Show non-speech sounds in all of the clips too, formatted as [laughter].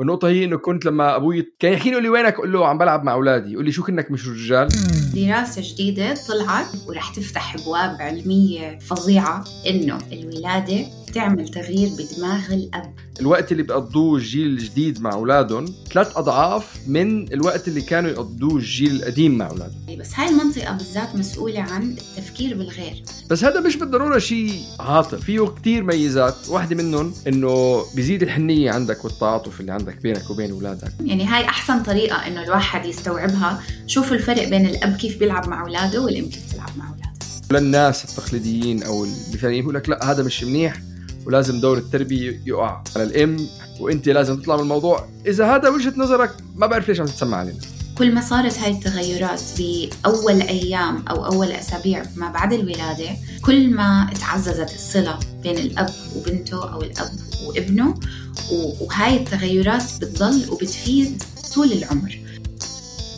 والنقطة هي إنه كنت لما أبوي كان يحكي لي وينك؟ أقول له عم بلعب مع أولادي، يقول لي شو كنك مش رجال؟ دراسة جديدة طلعت ورح تفتح أبواب علمية فظيعة إنه الولادة تعمل تغيير بدماغ الأب. الوقت اللي بيقضوه الجيل الجديد مع أولادهم ثلاث أضعاف من الوقت اللي كانوا يقضوه الجيل القديم مع أولادهم. بس هاي المنطقة بالذات مسؤولة عن التفكير بالغير. بس هذا مش بالضرورة شيء عاطف فيه كتير ميزات. واحدة منهم إنه بيزيد الحنية عندك والتعاطف اللي عندك بينك وبين أولادك. يعني هاي أحسن طريقة إنه الواحد يستوعبها. شوفوا الفرق بين الأب كيف بيلعب مع أولاده والأم كيف تلعب مع أولادها للناس التقليديين أو المثاليين يقول لك لا هذا مش منيح. ولازم دور التربية يقع على الأم وأنت لازم تطلع من الموضوع. إذا هذا وجهة نظرك ما بعرف ليش عم تتسمع علينا. كل ما صارت هاي التغيرات بأول أيام أو أول أسابيع ما بعد الولادة كل ما تعززت الصلة بين الأب وبنته أو الأب وابنه وهاي التغيرات بتضل وبتفيد طول العمر.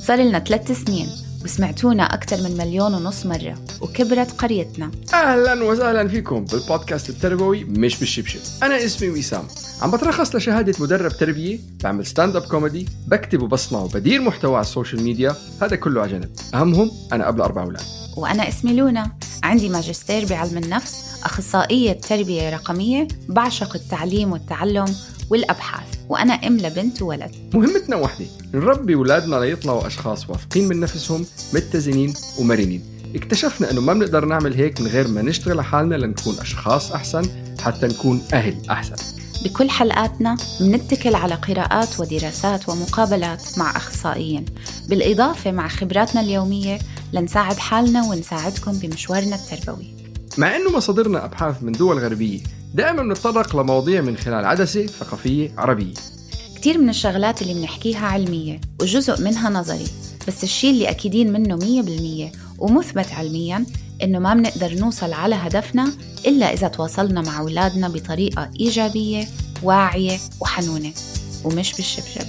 صار لنا ثلاث سنين. وسمعتونا أكثر من مليون ونص مرة وكبرت قريتنا. أهلا وسهلا فيكم بالبودكاست التربوي مش بالشبشب. أنا اسمي وسام. عم بترخص لشهادة مدرب تربية بعمل stand-up comedy بكتب وبصنع وبدير محتوى على ال social media هذا كله على جنب. أهمهم أنا أب لأربع أولاد. وأنا اسمي لونا. عندي ماجستير بعلم النفس أخصائية تربية رقمية بعشق التعليم والتعلم والأبحاث. وأنا أم لبنت وولد مهمتنا وحده نربي أولادنا ليطلعوا أشخاص واثقين من نفسهم متزنين ومرنين. اكتشفنا إنه ما بنقدر نعمل هيك من غير ما نشتغل على حالنا لنكون أشخاص أحسن حتى نكون أهل أحسن. بكل حلقاتنا منتكل على قراءات ودراسات ومقابلات مع أخصائيين. بالإضافة مع خبراتنا اليومية لنساعد حالنا ونساعدكم بمشوارنا التربوي. مع إنه مصادرنا أبحاث من دول غربية دائما بنتطرق لمواضيع من خلال عدسة ثقافية عربية. كتير من الشغلات اللي بنحكيها علمية وجزء منها نظري بس الشيء اللي أكيدين منه مية بالمية ومثبت علميا إنه ما بنقدر نوصل على هدفنا إلا إذا تواصلنا مع أولادنا بطريقة إيجابية واعية وحنونة ومش بالشبشب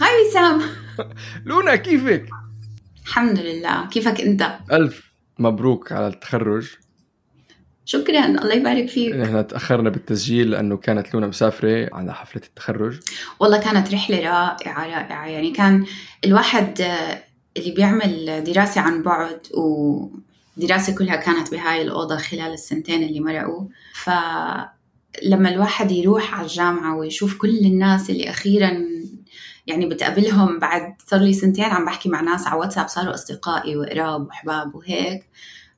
هاي وسام. [laughs] لونا كيفك؟ الحمد لله. كيفك أنت؟ ألف مبروك على التخرج. شكرا. الله يبارك فيك. نحن تأخرنا بالتسجيل لأنه كانت لونا مسافرة على حفلة التخرج. والله كانت رحلة رائعة رائعة. يعني كان الواحد آه، اللي بيعمل دراسة عن بعد ودراسة كلها كانت بهاي الأوضة خلال السنتين اللي مرقوا. فلما الواحد يروح على الجامعة ويشوف كل الناس اللي أخيرا يعني بتقابلهم بعد صار لي سنتين عم بحكي مع ناس على واتساب صاروا أصدقائي وقراب وأحباب وهيك.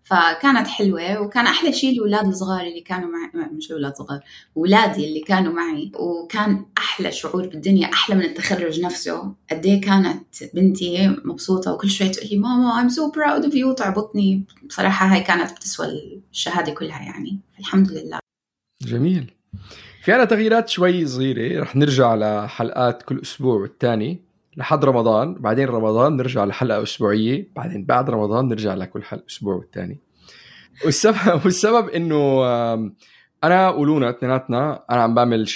فكانت حلوة وكان أحلى شيء الأولاد الصغار اللي كانوا معي مش الأولاد الصغار أولادي اللي كانوا معي. وكان أحلى شعور بالدنيا أحلى من التخرج نفسه. قد إيه كانت بنتي مبسوطة وكل شوي تقول لي ماما I'm so proud of you. وتعبطني. بصراحة هاي كانت بتسوى الشهادة كلها يعني. الحمد لله. جميل. في عنا تغييرات شوي صغيرة رح نرجع لحلقات كل أسبوع والتاني. لحد رمضان بعدين رمضان نرجع لحلقة أسبوعية بعدين بعد رمضان نرجع لكل حلقة أسبوع والتاني. والسبب [laughs] والسبب إنه آم، أنا ولونا اثنيناتنا أنا عم بعمل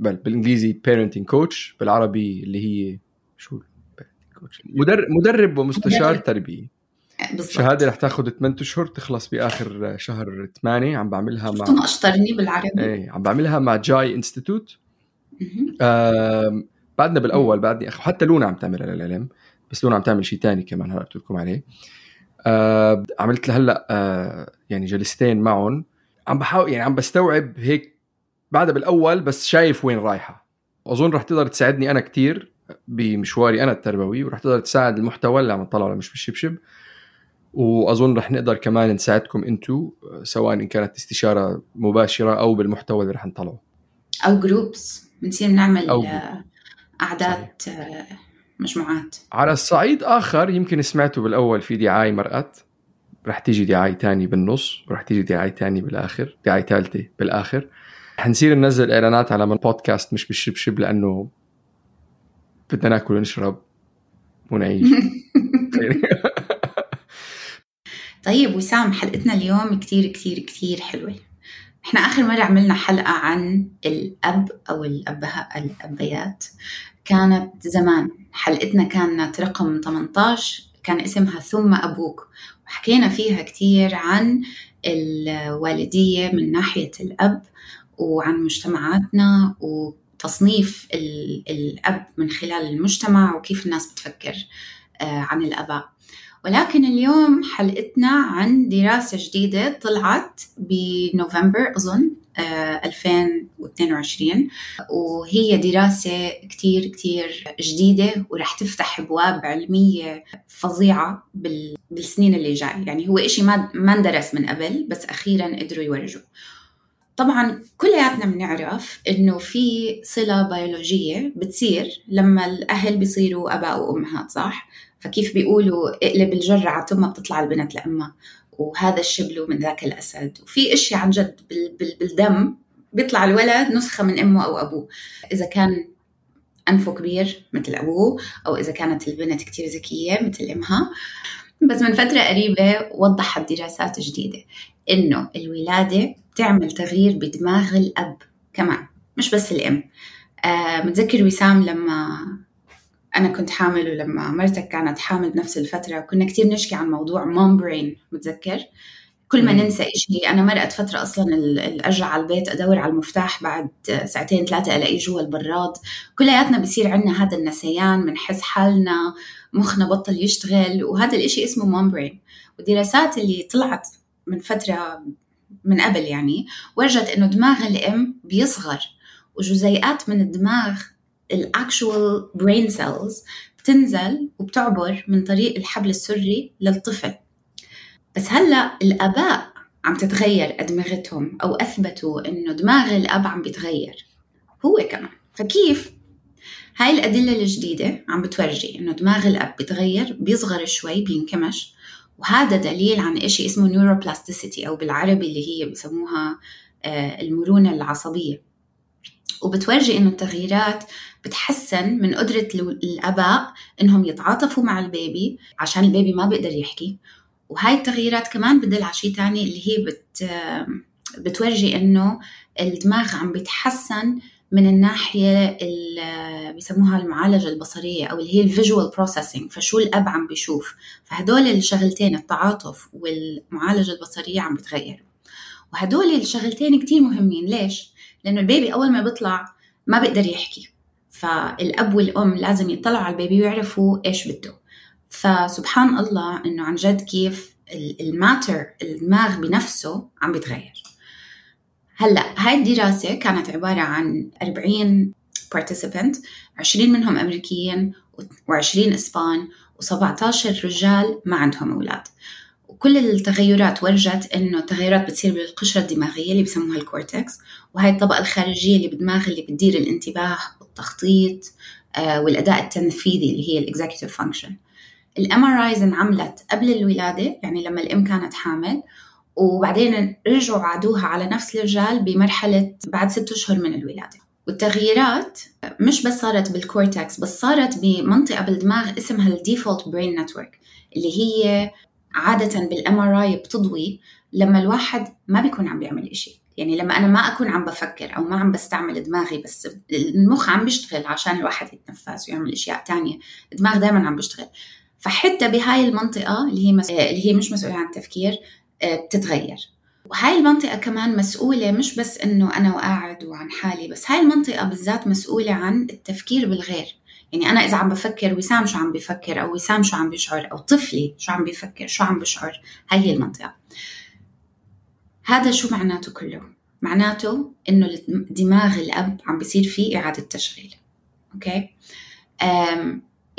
بل بالإنجليزي parenting coach بالعربي اللي هي شو؟ coach. مدرب مدرب ومستشار. تربية. بالضبط. شهادة رح تاخذ 8 أشهر تخلص بآخر شهر 8 عم بعملها مع شفتم أشطرني بالعربي؟ إيه عم بعملها مع جاي انستيتوت بعدنا بالأول بعدني أخ... حتى لونا عم تعملها للعلم بس لونا عم تعمل شيء تاني كمان هلأ قلت لكم عليه. آه عملت لها هلأ آه يعني جلستين معهم. عم بحاول يعني عم بستوعب هيك بعدها بالأول بس شايف وين رايحة. واظن رح تقدر تساعدني أنا كتير بمشواري أنا التربوي ورح تقدر تساعد المحتوى اللي عم نطلعه مش بالشبشب وأظن رح نقدر كمان نساعدكم أنتم سواء إن كانت استشارة مباشرة أو بالمحتوى اللي رح نطلعه. أو جروبس بنصير نعمل أو أعداد آه، مجموعات. على الصعيد آخر يمكن سمعتوا بالأول في دعاية مرأت رح تيجي دعاية تاني بالنص ورح تيجي دعاية تاني بالآخر دعاية ثالثه بالآخر. حنصير ننزل إعلانات على من بودكاست مش بالشبشب لأنه بدنا ناكل ونشرب ونعيش. [laughs] طيب وسام حلقتنا اليوم كتير كتير كتير حلوة. إحنا آخر مرة عملنا حلقة عن الأب أو الأبها الأبيات. كانت زمان. حلقتنا كانت رقم 18 كان اسمها ثم أبوك. وحكينا فيها كتير عن الوالدية من ناحية الأب وعن مجتمعاتنا وتصنيف الأب من خلال المجتمع وكيف الناس بتفكر آه، عن الآباء. ولكن اليوم حلقتنا عن دراسة جديدة طلعت بنوفمبر أظن 2022 آه، وهي دراسة كتير كتير جديدة ورح تفتح أبواب علمية فظيعة بالسنين اللي جاي. يعني هو إشي ما اندرس من قبل بس أخيرا قدروا يورجوا طبعا كلياتنا بنعرف إنه في صلة بيولوجية بتصير لما الأهل بيصيروا أباء وأمهات صح؟ فكيف بيقولوا اقلب الجرة على تمها بتطلع البنت لأمها. وهذا الشبل من ذاك الأسد. وفي إشي عن جد بالدم بيطلع الولد نسخة من أمه أو أبوه. إذا كان أنفه كبير مثل أبوه أو إذا كانت البنت كتير ذكية مثل أمها. بس من فترة قريبة وضحت دراسات جديدة إنه الولادة بتعمل تغيير بدماغ الأب كمان مش بس الأم. آه متذكر وسام لما أنا كنت حامل ولما مرتك كانت حامل بنفس الفترة كنا كتير نشكي عن موضوع مام برين متذكر؟ كل ما ننسى إشي أنا مرقت فترة أصلا أرجع على البيت أدور على المفتاح بعد ساعتين ثلاثة ألاقيه جوا البراد كلياتنا بصير عنا هذا النسيان بنحس حالنا مخنا بطل يشتغل وهذا الإشي اسمه mom brain والدراسات اللي طلعت من فترة من قبل يعني ورجت إنه دماغ الأم بيصغر وجزيئات من الدماغ ال actual brain cells بتنزل وبتعبر من طريق الحبل السري للطفل. بس هلأ الأباء عم تتغير أدمغتهم أو أثبتوا إنه دماغ الأب عم بيتغير. هو كمان. فكيف؟ هاي الأدلة الجديدة عم بتورجي إنه دماغ الأب بيتغير بيصغر شوي بينكمش. وهذا دليل عن إشي اسمه neuroplasticity أو بالعربي اللي هي بسموها آه، المرونة العصبية. وبتورجي إنه التغييرات بتحسن من قدرة الآباء إنهم يتعاطفوا مع ال baby عشان ال baby ما بيقدر يحكي. وهاي التغييرات كمان بدل على شيء تاني اللي هي بت بتورجي إنه الدماغ عم بيتحسن من الناحية اللي بيسموها المعالجة البصرية أو اللي هي ال visual processing فشو الأب عم بيشوف. فهدول الشغلتين التعاطف والمعالجة البصرية عم بتغيروا وهدول الشغلتين كتير مهمين. ليش؟ لأنه ال baby أول ما بيطلع ما بيقدر يحكي. فالأب والأم لازم يطلعوا على ال baby ويعرفوا إيش بده فسبحان الله إنه عن جد كيف الماتر الدماغ بنفسه عم بيتغير. هلأ هاي الدراسة كانت عبارة عن 40 participant 20 منهم أمريكيين و20 إسبان و17 رجال ما عندهم أولاد. وكل التغيرات ورجت إنه التغيرات بتصير بالقشرة الدماغية اللي بسموها الكورتكس وهي الطبقة الخارجية اللي بالدماغ اللي بتدير الانتباه والتخطيط آه، والأداء التنفيذي اللي هي ال executive function ال MRIs انعملت قبل الولادة يعني لما الأم كانت حامل وبعدين رجعوا عادوها على نفس الرجال بمرحلة بعد ست أشهر من الولادة. والتغييرات مش بس صارت بال cortex بس صارت بمنطقة بالدماغ اسمها ال default brain network اللي هي عادة بال MRI بتضوي لما الواحد ما بيكون عم بيعمل إشي. يعني لما أنا ما أكون عم بفكر أو ما عم بستعمل دماغي بس المخ عم بيشتغل عشان الواحد يتنفس ويعمل أشياء تانية الدماغ دائما عم بيشتغل. فحتى بهاي المنطقة اللي هي مس... اللي هي مش مسؤولة عن التفكير آه، بتتغير. وهاي المنطقة كمان مسؤولة مش بس إنه أنا وقاعد وعن حالي بس هاي المنطقة بالذات مسؤولة عن التفكير بالغير. يعني أنا إذا عم بفكر وسام شو عم بفكر أو وسام شو عم بيشعر أو طفلي شو عم بيفكر شو عم بيشعر هاي هي المنطقة. هذا شو معناته كله؟ معناته إنه دماغ الأب عم بيصير فيه إعادة تشغيل. Okay؟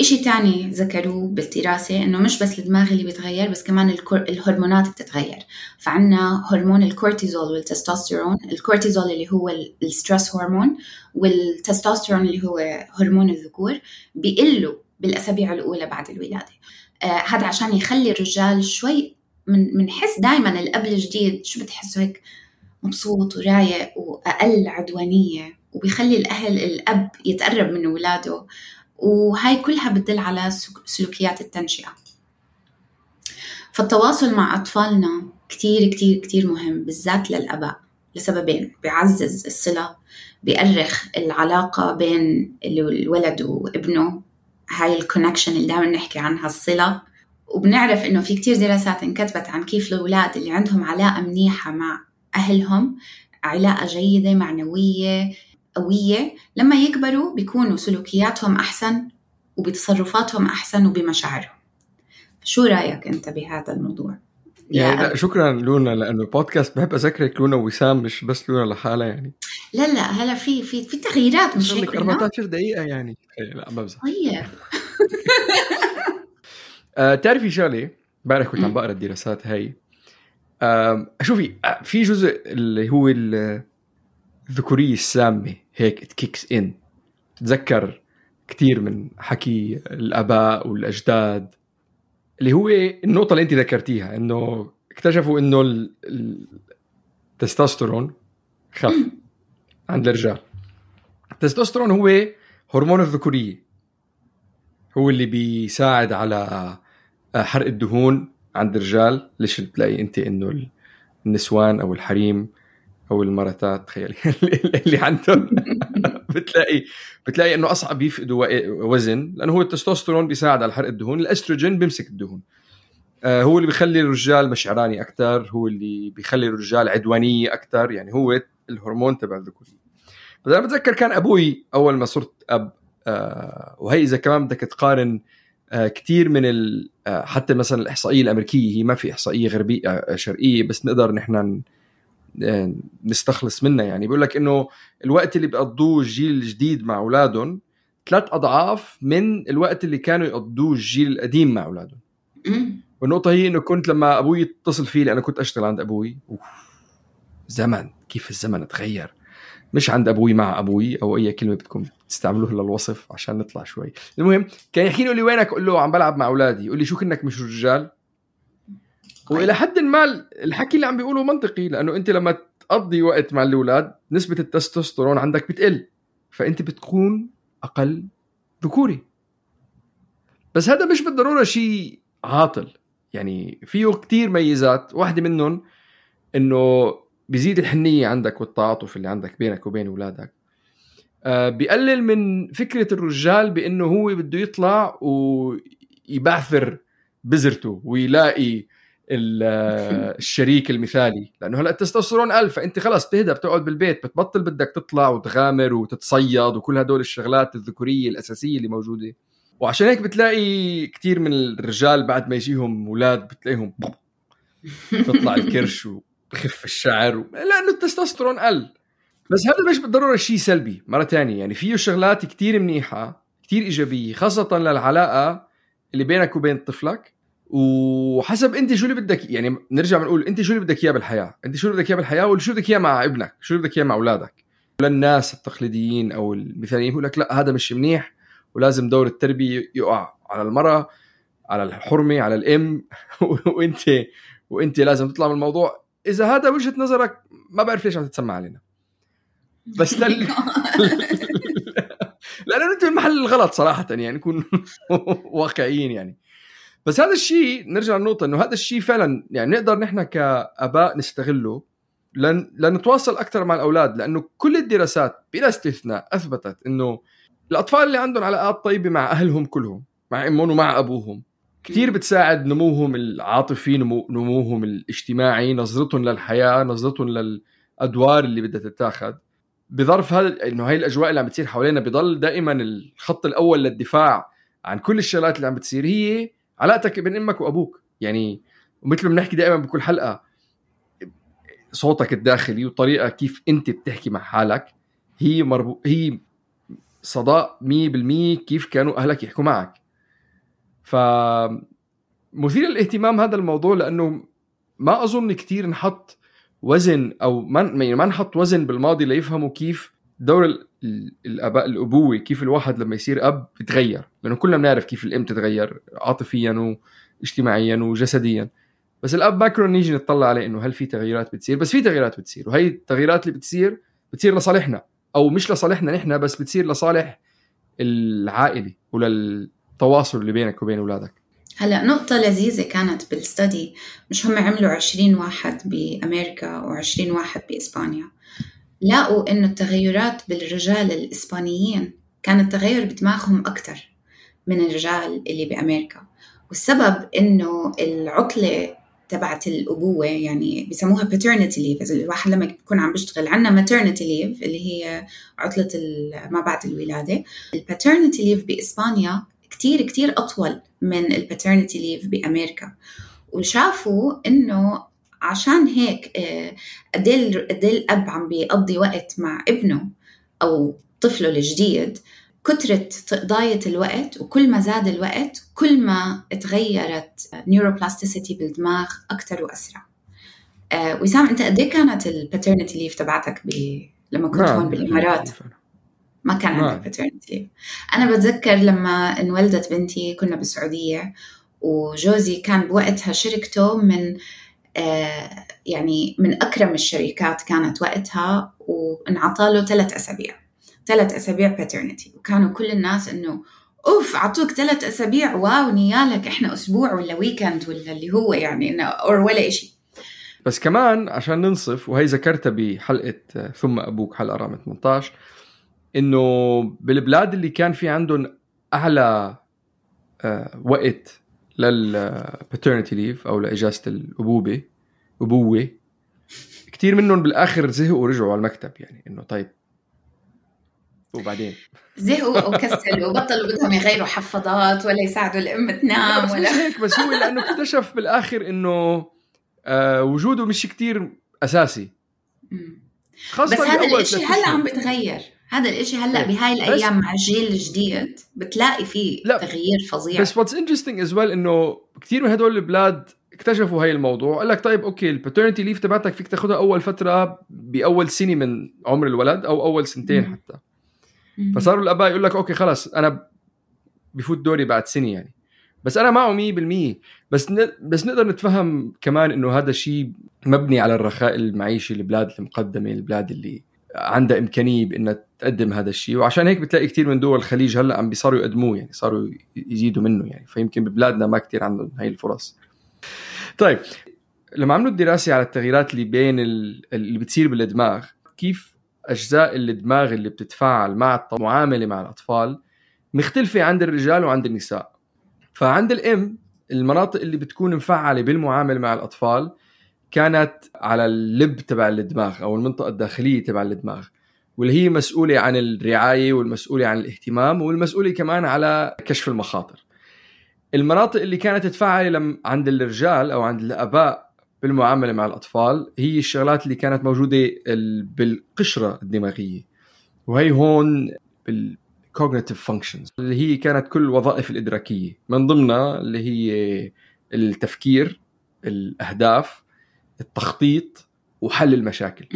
إشي تاني ذكروه بالدراسة إنه مش بس الدماغ اللي بيتغير بس كمان الهرمونات بتتغير. فعنا هرمون الكورتيزول والتستوستيرون الكورتيزول اللي هو ال stress hormone والتستوستيرون اللي هو هرمون الذكور بيقلوا بالأسابيع الأولى بعد الولادة. آه هذا عشان يخلي الرجال شوي من بنحس دائما الأب الجديد شو بتحسه هيك مبسوط ورايق وأقل عدوانية وبيخلي الأهل الأب يتقرب من أولاده. وهاي كلها بتدل على سلوكيات التنشئة. فالتواصل مع أطفالنا كتير كتير كتير مهم بالذات للأباء لسببين. بيعزز الصلة بيأرخ العلاقة بين الولد وابنه. هاي الكونكشن اللي دائما نحكي عنها الصلة. وبنعرف إنه في كتير دراسات انكتبت عن كيف الأولاد اللي عندهم علاقة منيحة مع أهلهم علاقة جيدة معنوية قوية لما يكبروا بيكونوا سلوكياتهم أحسن وبتصرفاتهم أحسن وبمشاعرهم. شو رأيك أنت بهذا الموضوع؟ يعني لا شكرا لونا لأنه البودكاست بحب أذكرك لونا وسام مش بس لونا لحالها يعني. لا لا هلا في في في تغييرات مش هيك 14 دقيقة يعني. إيه، لا بمزح طيب. [laughs] آه، تعرفي شغلة؟ امبارح كنت عم بقرأ الدراسات هاي. شوفي آه، في جزء اللي هو الذكورية السامة هيك كيكس ان تتذكر كثير من حكي الآباء والأجداد اللي هو النقطة اللي انت ذكرتيها إنه اكتشفوا إنه التستوستيرون خف [clears throat] عند الرجال. التستوستيرون هو هرمون الذكورية. هو اللي بيساعد على حرق الدهون عند الرجال ليش بتلاقي انت إنه النسوان أو الحريم أو المرتات تخيلي [laughs] اللي عندهم [laughs] بتلاقي بتلاقي إنه أصعب يفقدوا وزن لأنه هو التستوستيرون بيساعد على حرق الدهون الأستروجين بيمسك الدهون. آه هو اللي بيخلي الرجال مشعراني أكثر هو اللي بيخلي الرجال عدوانية أكثر يعني هو الهرمون تبع الذكوريه بس أنا بتذكر كان أبوي أول ما صرت أب آه وهي إذا كمان بدك تقارن آه كثير من آه حتى مثلا الإحصائية الأمريكية هي ما في إحصائية غربية شرقية بس نقدر نحن نستخلص منها. يعني بيقول لك إنه الوقت اللي بيقضوه الجيل الجديد مع أولادهم ثلاث أضعاف من الوقت اللي كانوا يقضوه الجيل القديم مع أولادهم. [clears throat] والنقطة هي إنه كنت لما أبوي يتصل فيي لأنه كنت أشتغل عند أبوي أوف. زمن كيف الزمن تغير؟ مش عند أبوي مع أبوي أو أي كلمة بدكم تستعملوها للوصف عشان نطلع شوي. المهم كان يحكي لي وينك؟ أقول له عم بلعب مع أولادي. يقول لي شو كنك مش رجال؟ وإلى حد ما الحكي اللي عم بيقوله منطقي لأنه أنت لما تقضي وقت مع الأولاد نسبة التستوستيرون عندك بتقل فأنت بتكون أقل ذكوري. بس هذا مش بالضرورة شيء عاطل. يعني فيه كتير ميزات. واحدة منهم إنه بيزيد الحنية عندك والتعاطف اللي عندك بينك وبين أولادك. آه بيقلل من فكرة الرجال بإنه هو بده يطلع ويبعثر بذرته ويلاقي [laughs] الشريك المثالي. لأنه هلأ التستوستيرون قل فأنت خلص بتهدى بتقعد بالبيت بتبطل بدك تطلع وتغامر وتتصيد وكل هدول الشغلات الذكورية الأساسية اللي موجودة. وعشان هيك بتلاقي كثير من الرجال بعد ما يجيهم أولاد بتلاقيهم [laughs] تطلع الكرش وبخف الشعر و... لأنه التستوستيرون قل. بس هذا مش بالضرورة شيء سلبي. مرة تانية يعني فيه شغلات كثير منيحة كثير إيجابية خاصة للعلاقة اللي بينك وبين طفلك. وحسب انت شو اللي بدك يعني نرجع بنقول انت شو اللي بدك إياه بالحياة؟ انت شو اللي بدك إياه بالحياة؟ وشو بدك إياه مع ابنك؟ شو اللي بدك إياه مع أولادك؟ للناس التقليديين أو المثاليين يقول لك لا هذا مش منيح ولازم دور التربية يقع على المرأة على الحرمة على الأم. [laughs] وانت وانت لازم تطلع من الموضوع. إذا هذا وجهة نظرك ما بعرف ليش عم تتسمع علينا. بس [laughs] لل... [laughs] لأنه انت بالمحل الغلط صراحة يعني نكون واقعيين يعني. بس هذا الشيء نرجع للنقطة إنه هذا الشيء فعلا يعني نقدر نحن كآباء نستغله لن لنتواصل أكثر مع الأولاد لأنه كل الدراسات بلا استثناء أثبتت إنه الأطفال اللي عندهم علاقات طيبة مع أهلهم كلهم مع إمهم ومع أبوهم. كثير بتساعد نموهم العاطفي نمو نموهم الاجتماعي نظرتهم للحياة نظرتهم للأدوار اللي بدها تتاخذ. بظرف هذا إنه هاي الأجواء اللي عم بتصير حوالينا بضل دائما الخط الأول للدفاع عن كل الشغلات اللي عم بتصير هي علاقتك بين أمك وأبوك. يعني ومثل ما بنحكي دائما بكل حلقة صوتك الداخلي وطريقة كيف أنت بتحكي مع حالك هي مربو هي صداء 100% كيف كانوا أهلك يحكوا معك. ف مثير للاهتمام هذا الموضوع لأنه ما أظن كثير نحط وزن أو ما يعني ما نحط وزن بالماضي ليفهموا كيف دور الاباء الابوه كيف الواحد لما يصير أب بتغير. لأنه كلنا بنعرف كيف الأم تتغير عاطفيا واجتماعيا وجسديا. بس الأب ما كنا نيجي نطلع عليه إنه هل في تغيرات بتصير؟ بس في تغيرات بتصير. وهي التغييرات اللي بتصير بتصير لصالحنا. أو مش لصالحنا نحن بس بتصير لصالح العائلة وللتواصل اللي بينك وبين أولادك. هلا نقطة لذيذة كانت بالستدي مش هم عملوا 20 واحد بأمريكا و20 واحد بإسبانيا. لقوا إنه التغيرات بالرجال الإسبانيين كان التغير بدماغهم أكثر من الرجال اللي بأمريكا. والسبب إنه العطلة تبعت الأبوة يعني بسموها paternity leave الواحد لما يكون عم بيشتغل عندنا maternity leave اللي هي عطلة ما بعد الولادة. ال paternity leave بإسبانيا كتير كتير أطول من ال paternity leave بأمريكا. وشافوا إنه عشان هيك آه، قد إيه الاب عم بيقضي وقت مع ابنه أو طفله الجديد. كثر قضاية الوقت وكل ما زاد الوقت كل ما تغيرت neuroplasticity بالدماغ أكثر وأسرع. آه وسام أنت قد إيه كانت ال paternity leave تبعتك ب... لما كنت هون بالإمارات؟ ما كان عندك paternity leave أنا بتذكر لما انولدت بنتي كنا بالسعودية وجوزي كان بوقتها شركته من آه يعني من أكرم الشركات كانت وقتها وانعطى له ثلاث أسابيع. ثلاث أسابيع paternity وكانوا كل الناس إنه أوف عطوك ثلاث أسابيع. wow نيالك إحنا أسبوع ولا weekend ولا اللي هو يعني or ولا شيء بس كمان عشان ننصف وهي ذكرتها بحلقة ثم أبوك حلقة رقم 18 إنه بالبلاد اللي كان في عندهم أعلى آه، وقت للباترنتي ليف أو لإجازة الأبوبة أبوة. كثير منهم بالآخر زهقوا ورجعوا على المكتب يعني إنه طيب. وبعدين؟ زهقوا وكسلوا [laughs] وبطلوا بدهم يغيروا حفاضات ولا يساعدوا الأم تنام ولا مش هيك بس هو لأنه اكتشف بالآخر إنه آه وجوده مش كتير أساسي. خاصة بس هذا الإشي هلا عم بتغير. هذا الإشي هلأ بهاي الأيام مع الجيل الجديد بتلاقي فيه لا. تغيير فظيع. بس What's interesting as well إنه كثير من هدول البلاد اكتشفوا هاي الموضوع قال لك طيب okay ال paternity leave تبعتك فيك تاخذها أول فترة بأول سنة من عمر الولد أو أول سنتين حتى. فصاروا الأباء يقول لك okay خلص أنا بفوت دوري بعد سنة يعني. بس أنا معه 100% بس ن... بس نقدر نتفهم كمان إنه هذا الشيء مبني على الرخاء المعيشي البلاد المقدمة البلاد اللي عندها إمكانية بإنها تقدم هذا الشيء. وعشان هيك بتلاقي كثير من دول الخليج هلأ عم بيصاروا يقدموه يعني صاروا يزيدوا منه يعني. فيمكن ببلادنا ما كثير عندهم هاي الفرص. طيب لما عملوا الدراسه على التغييرات اللي بين اللي بتصير بالدماغ كيف أجزاء الدماغ اللي بتتفاعل مع المعامله مع الأطفال مختلفة عند الرجال وعند النساء؟ فعند الأم المناطق اللي بتكون مفعلة بالمعاملة مع الأطفال كانت على اللب تبع الدماغ أو المنطقة الداخلية تبع الدماغ. واللي هي مسؤولة عن الرعاية والمسؤولة عن الاهتمام والمسؤولة كمان على كشف المخاطر. المناطق اللي كانت تتفاعل عند الرجال أو عند الآباء بالمعاملة مع الأطفال هي الشغلات اللي كانت موجودة بالقشرة الدماغية. وهي هون بال cognitive functions اللي هي كانت كل الوظائف الإدراكية. من ضمنها اللي هي التفكير الأهداف التخطيط وحل المشاكل.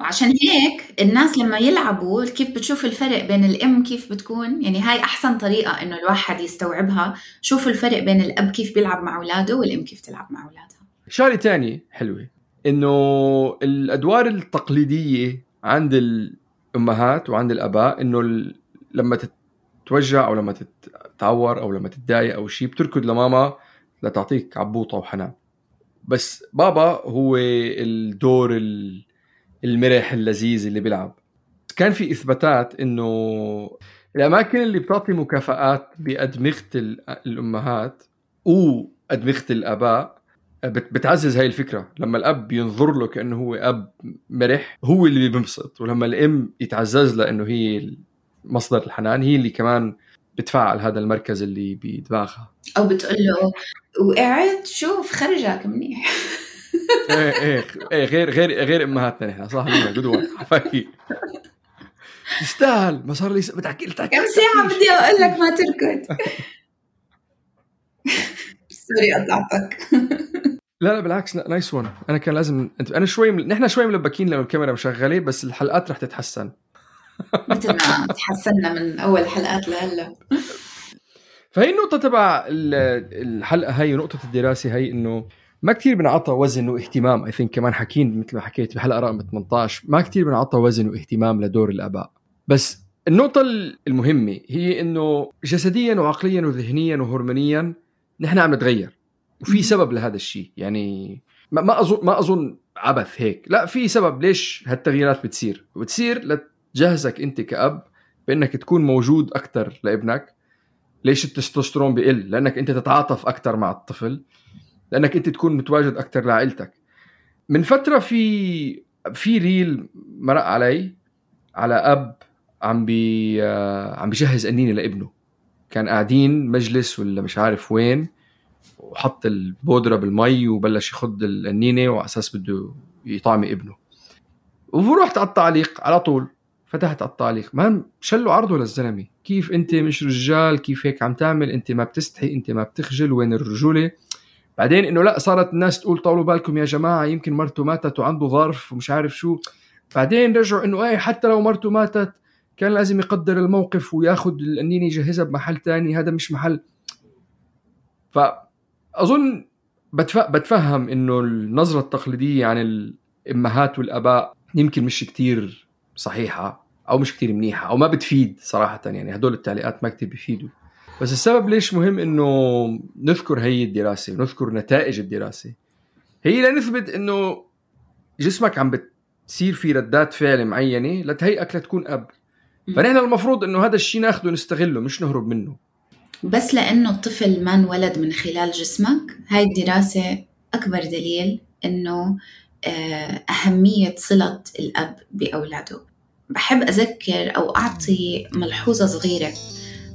وعشان هيك الناس لما يلعبوا كيف بتشوف الفرق بين الام كيف بتكون؟ يعني هاي أحسن طريقة إنه الواحد يستوعبها. شوفوا الفرق بين الاب كيف بيلعب مع أولاده والام كيف تلعب مع أولادها. شغلة تانية حلوة إنه الأدوار التقليدية عند الامهات وعند الأباء إنه لما تتوجع أو لما تتعور أو لما تتضايق أو شيء بتركض لماما لتعطيك عبوطة وحنان. بس بابا هو الدور المرح اللذيذ اللي بيلعب. كان في إثباتات إنه الأماكن اللي بتعطي مكافآت بأدمغة الأمهات وأدمغة الآباء بتعزز هاي الفكرة. لما الأب ينظر له كأنه هو أب مرح هو اللي بينبسط. ولما الأم يتعزز له إنه هي مصدر الحنان هي اللي كمان بتفعل هذا المركز اللي بدماغها. أو بتقول له وقعد شوف خرجك منيح. [laughs] إيه إيه إيه غير غير غير إمهاتنا نحن صح قدوه تستاهل ما صار لي بتحكي كم ساعة بدي أقول لك ما تركض؟ sorry قطعتك لا لا بالعكس nice one أنا كان لازم أنا شوي. نحن شوي ملبكين لما الكاميرا مشغلة بس الحلقات رح تتحسن. مثل ما تحسنا من أول حلقات لهلأ. فهي النقطة تبع الحلقة هي ونقطة الدراسة هي إنه ما كثير بنعطى وزن واهتمام. I think كمان حكين مثل ما حكيت بحلقة رقم 18 ما كثير بنعطى وزن واهتمام لدور الأباء. بس النقطة المهمة هي إنه جسديا وعقليا وذهنيا وهرمونيا نحن عم نتغير. وفي سبب لهذا الشيء. يعني ما اظن ما أظن عبث هيك. لا في سبب ليش هالتغييرات بتصير. وبتصير لتجهزك أنت كأب بإنك تكون موجود أكثر لابنك. ليش التستوستيرون بيقل؟ لأنك أنت تتعاطف أكثر مع الطفل. لأنك أنت تكون متواجد أكثر لعائلتك. من فترة في في reel مرق علي على أب عم بي آه، عم بيجهز قنينه لابنه. كان قاعدين مجلس ولا مش عارف وين وحط البودرة بالمي وبلش يخض القنينه وعلى أساس بده يطعمي ابنه. ورحت على التعليق على طول. فتحت على التعليق. مشلوا عرضه للزلمة. كيف أنت مش رجال؟ كيف هيك عم تعمل؟ أنت ما بتستحي أنت ما بتخجل. وين الرجولة؟ بعدين إنه لا صارت الناس تقول طولوا بالكم يا جماعة يمكن مرته ماتت وعنده ظرف ومش عارف شو. بعدين رجعوا إنه إيه حتى لو مرته ماتت كان لازم يقدر الموقف وياخذ القنينه يجهزها بمحل تاني هذا مش محل. فاظن بتفهم إنه النظرة التقليدية عن الأمهات والأباء يمكن مش كتير صحيحة أو مش كتير منيحة أو ما بتفيد صراحة يعني هدول التعليقات ما كتير بيفيدوا بس السبب ليش مهم إنه نذكر هي الدراسة ونذكر نتائج الدراسة؟ هي لنثبت إنه جسمك عم بتصير في ردات فعل معينة لتهيئك لتكون أب. فنحن المفروض إنه هذا الشيء ناخذه نستغله مش نهرب منه. بس لأنه الطفل ما انولد من خلال جسمك هاي الدراسة أكبر دليل إنه آه، أهمية صلة الأب بأولاده. بحب أذكر أو أعطي ملحوظة صغيرة.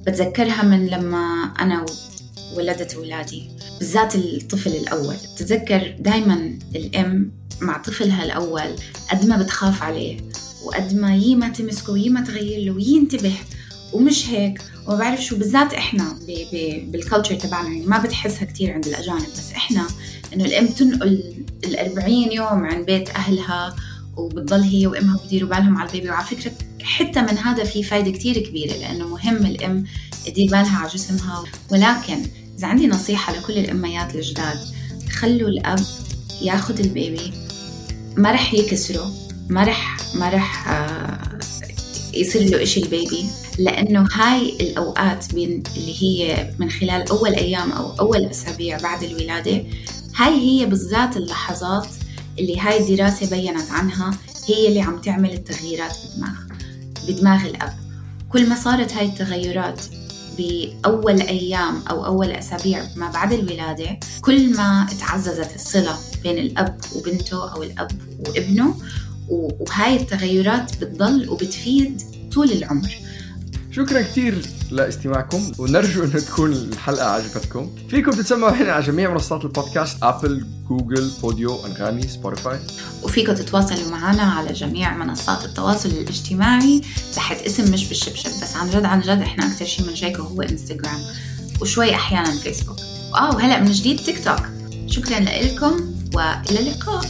بتذكرها من لما أنا ولدت أولادي بالذات الطفل الأول. تتذكر دايما الأم مع طفلها الأول قد ما بتخاف عليه وقد ما يي ما تمسكه ويي ما تغير له وينتبه ومش هيك. وما بعرف شو بالذات إحنا بالكالتشر تبعنا يعني ما بتحسها كثير عند الأجانب بس إحنا إنه الأم تنقل ال 40 يوم عن بيت أهلها وبتضل هي وأمها بيديروا بالهم على ال baby. وعلى فكرة حتى من هذا في فايدة كثير كبيرة لأنه مهم الأم تدير بالها على جسمها. ولكن إذا عندي نصيحة لكل الأميات الجداد خلوا الأب ياخذ ال baby ما رح يكسره ما رح ما رح آه، يصير له إشي ال baby. لأنه هاي الأوقات بين اللي هي من خلال أول أيام أو أول أسابيع بعد الولادة هاي هي بالذات اللحظات اللي هاي الدراسة بيّنت عنها هي اللي عم تعمل التغييرات بدماغ بدماغ الأب. كل ما صارت هاي التغيرات بأول أيام أو أول أسابيع ما بعد الولادة كل ما تعززت الصلة بين الأب وبنته أو الأب وابنه وهاي التغيرات بتضل وبتفيد طول العمر. شكرا كثير لاستماعكم ونرجو إنه تكون الحلقة عجبتكم. فيكم تتسمعونا على جميع منصات البودكاست Apple Google Podeo أنغامي Spotify وفيكم تتواصلوا معنا على جميع منصات التواصل الاجتماعي تحت اسم مش بالشبشب. بس عن جد عن جد إحنا أكثر شيء بنشيكه هو انستغرام وشوي أحيانا فيسبوك آه وهلأ من جديد تيك توك شكرا لكم وإلى اللقاء.